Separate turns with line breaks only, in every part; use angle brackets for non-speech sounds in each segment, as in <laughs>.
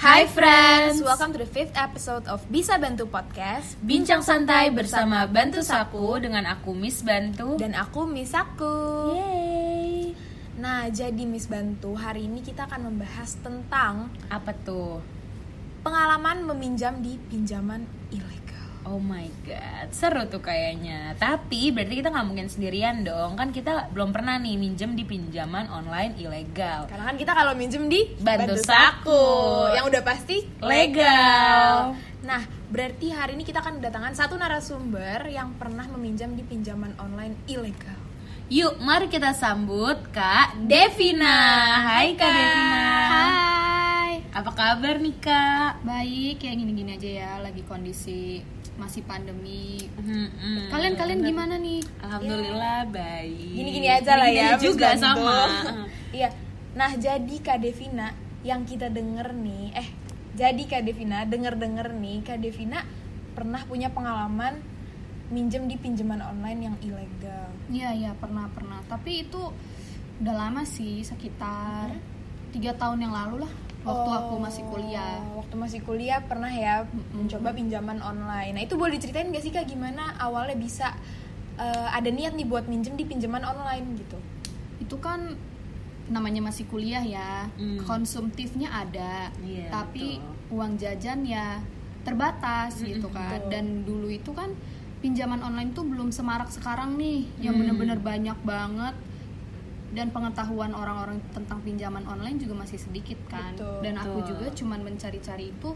Hi friends,
welcome to the fifth episode of Bisa Bantu Podcast.
Bincang santai bersama Bantu Saku dengan aku Miss Bantu.
Dan aku Miss Saku
Yay.
Nah jadi Miss Bantu, hari ini kita akan membahas tentang
Apa tuh?
Pengalaman meminjam di pinjaman ilegal.
Oh my god, seru tuh kayaknya. Tapi berarti kita nggak mungkin sendirian dong. Kan kita belum pernah nih minjem di pinjaman online ilegal.
Karena kan kita kalau minjem di
Bantu Saku.
yang udah pasti
Legal.
Nah, berarti hari ini kita akan kedatangan satu narasumber yang pernah meminjam di pinjaman online ilegal.
Yuk, mari kita sambut Kak Devina. Hai Kak Devina.
Hai,
Apa kabar nih Kak?
baik ya gini-gini aja ya, lagi kondisi masih pandemi.
Hmm,
Kalian kalian
bener.
gimana nih?
Alhamdulillah baik.
Gini-gini aja lah
Gini-gini
ya. Miss
juga sama. <laughs>
Iya. Nah, jadi Kak Devina yang kita denger nih, eh jadi Kak Devina denger-denger nih, Kak Devina pernah punya pengalaman minjem di pinjaman online yang ilegal.
Iya iya pernah pernah. Tapi itu udah lama sih, sekitar tiga tahun yang lalu lah, waktu aku masih kuliah.
Oh, Waktu masih kuliah pernah ya mencoba pinjaman online. Nah, itu boleh diceritain gak sih Kak gimana awalnya bisa eh, ada niat nih buat minjem di pinjaman online gitu?
Itu kan namanya masih kuliah ya,
Hmm.
konsumtifnya ada,
Iya,
tapi
betul.
uang jajan ya terbatas gitu kan.
betul.
Dan dulu itu kan pinjaman online tuh belum semarak sekarang nih, yang
Hmm.
bener-bener banyak banget. Dan pengetahuan orang-orang tentang pinjaman online juga masih sedikit kan.
Betul,
dan aku
betul.
juga cuman mencari-cari itu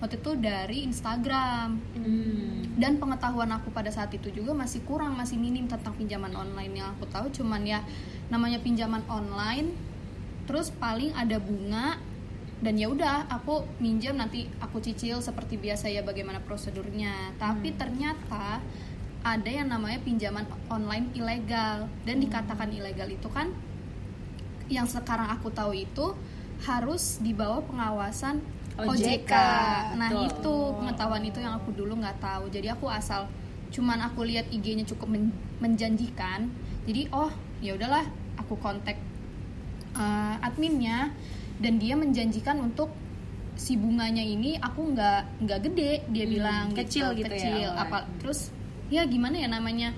waktu itu dari Instagram.
Hmm.
Dan pengetahuan aku pada saat itu juga masih kurang, masih minim tentang pinjaman online yang aku tahu cuman ya namanya pinjaman online. Terus paling ada bunga dan ya udah aku minjem nanti aku cicil seperti biasa ya bagaimana prosedurnya. Tapi ternyata ada yang namanya pinjaman online ilegal dan dikatakan ilegal itu kan yang sekarang aku tahu itu harus di bawah pengawasan
OJK.
OJK. Nah
Betul.
itu pengetahuan itu yang aku dulu nggak tahu. Jadi aku asal cuman aku lihat IG-nya cukup men- menjanjikan. Jadi oh ya udahlah aku kontak uh, adminnya dan dia menjanjikan untuk si bunganya ini aku nggak nggak gede dia
Hmm,
bilang
kecil gitu ya,
kecil
awalnya.
apa terus ya gimana ya namanya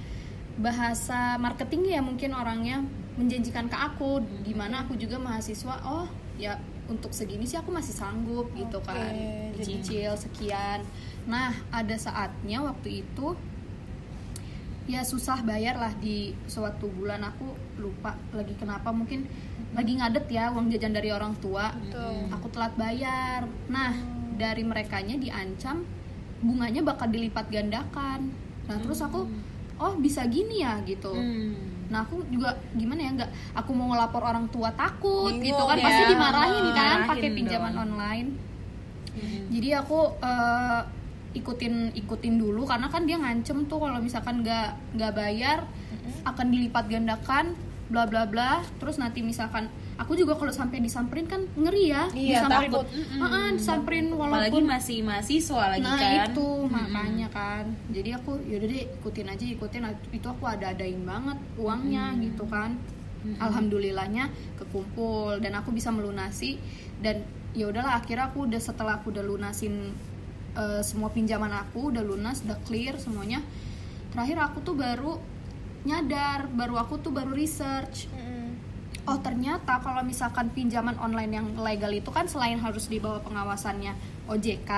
bahasa marketing ya mungkin orangnya menjanjikan ke aku di mana aku juga mahasiswa oh ya untuk segini sih aku masih sanggup gitu kan.
jadi-
dicicil sekian. Nah ada saatnya waktu itu ya susah bayar lah di suatu bulan aku lupa lagi kenapa mungkin lagi ngadet ya uang jajan dari orang tua.
Betul.
aku telat bayar. Nah dari merekanya diancam bunganya bakal dilipat gandakan nah terus aku oh bisa gini ya gitu
Hmm.
nah aku juga gimana ya nggak aku mau ngelapor orang tua takut
Bingung
gitu kan
ya.
pasti dimarahin kan pakai pinjaman
dong.
online
Hmm.
jadi aku eh, ikutin ikutin dulu karena kan dia ngancem tuh kalau misalkan nggak nggak bayar akan dilipat gandakan bla bla bla terus nanti misalkan aku juga kalau sampai disamperin kan ngeri ya
Iya,
disamperin.
takut.
Heeh, disamperin
Apalagi
walaupun
masih mahasiswa lagi
nah
kan.
itu makanya kan. Jadi aku yaudah deh ikutin aja ikutin. Itu aku ada adain banget uangnya gitu kan. Alhamdulillahnya kekumpul dan aku bisa melunasi. Dan ya udahlah akhirnya aku udah setelah aku udah lunasin eh, semua pinjaman aku udah lunas udah clear semuanya terakhir aku tuh baru nyadar baru aku tuh baru research.
Mm-mm.
Oh ternyata kalau misalkan pinjaman online yang legal itu kan selain harus di bawah pengawasannya OJK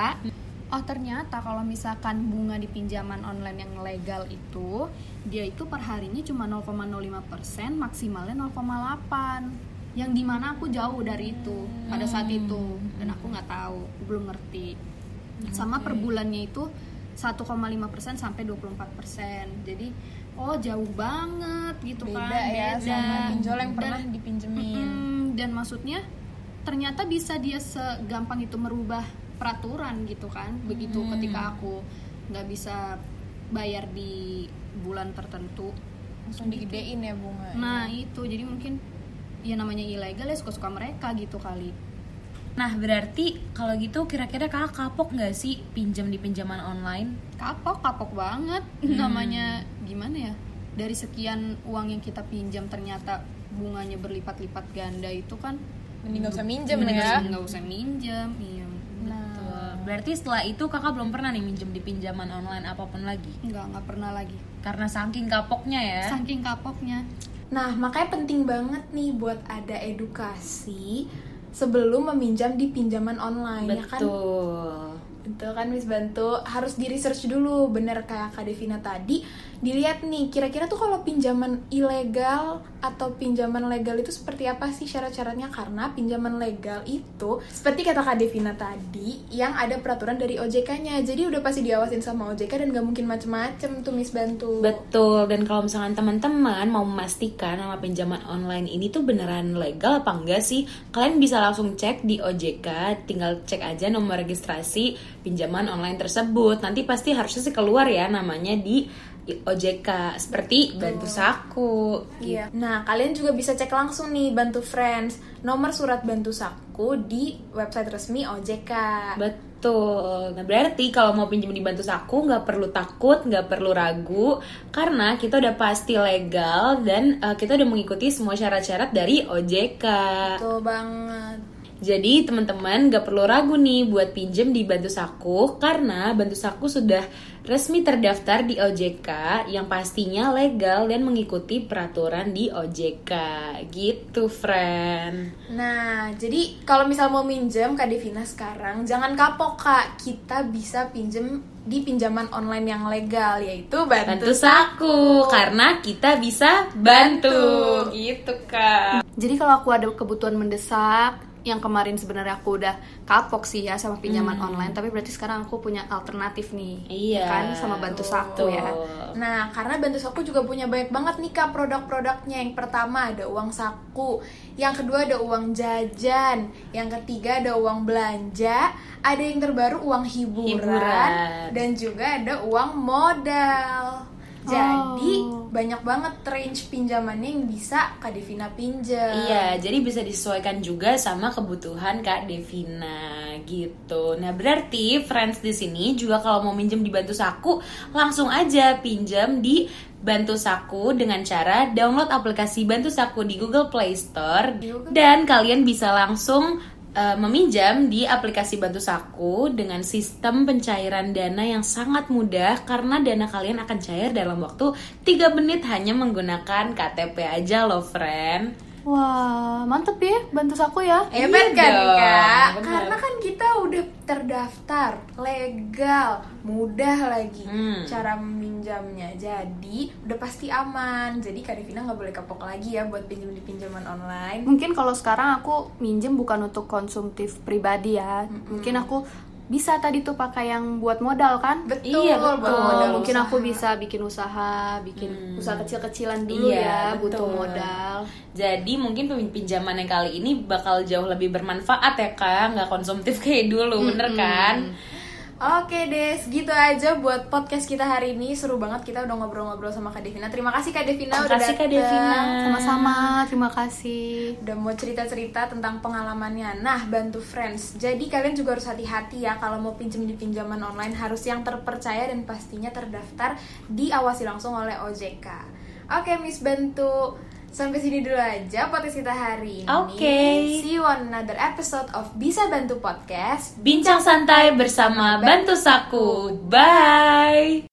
oh ternyata kalau misalkan bunga di pinjaman online yang legal itu dia itu per harinya cuma 0,05% maksimalnya 0,8 yang di mana aku jauh dari itu pada saat itu. Dan aku nggak tahu aku belum ngerti. Sama per bulannya itu 1,5% sampai 24% jadi oh jauh banget gitu
beda
kan
ya
beda.
sama pinjol yang
Dan-
pernah dipinjemin.
Mm, dan maksudnya ternyata bisa dia segampang itu merubah peraturan gitu kan begitu
Hmm.
ketika aku nggak bisa bayar di bulan tertentu
Langsung digedein ya bunga.
nah itu jadi mungkin ya namanya ilegal ya suka-suka mereka gitu kali
Nah, berarti kalau gitu kira-kira kakak kapok nggak sih pinjam di pinjaman online?
kapok kapok banget
Hmm.
namanya gimana ya dari sekian uang yang kita pinjam ternyata bunganya berlipat-lipat ganda itu kan
mending gak usah minjem
Mending
ya.
nggak usah minjem iya
Nah,
berarti setelah itu kakak belum pernah nih minjem di pinjaman online apa pun lagi
Enggak, nggak pernah lagi.
karena saking kapoknya ya
Saking kapoknya.
Nah, makanya penting banget nih buat ada edukasi sebelum meminjam di pinjaman online ya kan.
betul
Betul kan Miss Bantu. Harus di research dulu. Bener kayak Kak Devina tadi. Dilihat nih kira-kira tuh kalau pinjaman ilegal atau pinjaman legal itu seperti apa sih syarat-syaratnya? Karena pinjaman legal itu seperti kata Kak Devina tadi yang ada peraturan dari OJK-nya jadi udah pasti diawasin sama OJK dan gak mungkin macem-macem tuh Miss Bantu.
Betul, dan kalau misalkan teman-teman mau memastikan nama pinjaman online ini tuh beneran legal apa enggak sih, kalian bisa langsung cek di OJK, tinggal cek aja nomor registrasi pinjaman online tersebut. Nanti pasti harusnya sih keluar ya namanya di OJK seperti bantu saku.
Iya. Nah, kalian juga bisa cek langsung nih Bantu Friends nomor surat Bantu Saku di website resmi OJK.
Betul. Nah berarti kalau mau pinjam di bantu saku nggak perlu takut, nggak perlu ragu, karena kita udah pasti legal dan eh, kita udah mengikuti semua syarat-syarat dari OJK.
Betul banget.
Jadi teman-teman gak perlu ragu nih buat pinjem di Bantu Saku karena Bantu Saku sudah resmi terdaftar di OJK yang pastinya legal dan mengikuti peraturan di OJK. Gitu, friend.
Nah, jadi kalau misal mau minjem Kak Devina sekarang, jangan kapok Kak. Kita bisa pinjem di pinjaman online yang legal yaitu Bantu,
Bantu Saku karena kita bisa bantu. Gitu, Kak.
Jadi kalau aku ada kebutuhan mendesak yang kemarin sebenarnya aku udah kapok sih ya sama pinjaman online, tapi berarti sekarang aku punya alternatif nih.
Iya.
Kan sama bantu saku ya.
Nah, karena Bantu Saku juga punya banyak banget nih Kak produk-produknya. Yang pertama ada uang saku, yang kedua ada uang jajan, yang ketiga ada uang belanja, ada yang terbaru uang hiburan,
Hiburan.
dan juga ada uang modal. Jadi
Oh.
banyak banget range pinjamannya yang bisa Kak Devina pinjam.
Iya, jadi bisa disesuaikan juga sama kebutuhan Kak Devina gitu. Nah, berarti friends di sini juga kalau mau minjem di Bantu Saku, langsung aja pinjam di Bantu Saku dengan cara download aplikasi Bantu Saku di Google Play Store
Google
dan kalian bisa langsung uh, meminjam di aplikasi Bantu Saku dengan sistem pencairan dana yang sangat mudah karena dana kalian akan cair dalam waktu 3 menit hanya menggunakan KTP aja loh, friend.
Wah, mantep ya bantu saku ya.
Hebat
Iya
kan
dong,
Kak?
bener.
Karena kan kita udah terdaftar, legal, mudah lagi
Hmm.
cara meminjamnya. Jadi udah pasti aman. Jadi Kak Devina nggak boleh kapok lagi ya buat pinjam di pinjaman online.
Mungkin kalau sekarang aku minjem bukan untuk konsumtif pribadi ya. Mungkin aku bisa tadi tuh pakai yang buat modal kan?
Betul,
Iya,
buat
betul.
modal
mungkin
usaha.
aku bisa bikin usaha, bikin usaha kecil-kecilan dulu
Iya,
ya, butuh modal.
Jadi mungkin pin- pinjaman yang kali ini bakal jauh lebih bermanfaat ya kak, nggak konsumtif kayak dulu, bener kan?
Oke deh, segitu aja buat podcast kita hari ini. Seru banget kita udah ngobrol-ngobrol sama Kak Devina. Terima kasih Kak Devina
Terima
udah
kasih, Kak. Devina.
Sama-sama, terima kasih.
udah mau cerita-cerita tentang pengalamannya. Nah, bantu friends. Jadi kalian juga harus hati-hati ya kalau mau pinjam di pinjaman online harus yang terpercaya dan pastinya terdaftar diawasi langsung oleh OJK. Oke, Miss Bantu. Sampai sini dulu aja podcast kita hari ini.
Oke.
See you on another episode of Bisa Bantu Podcast.
Bincang santai bersama Bantu Saku, bye.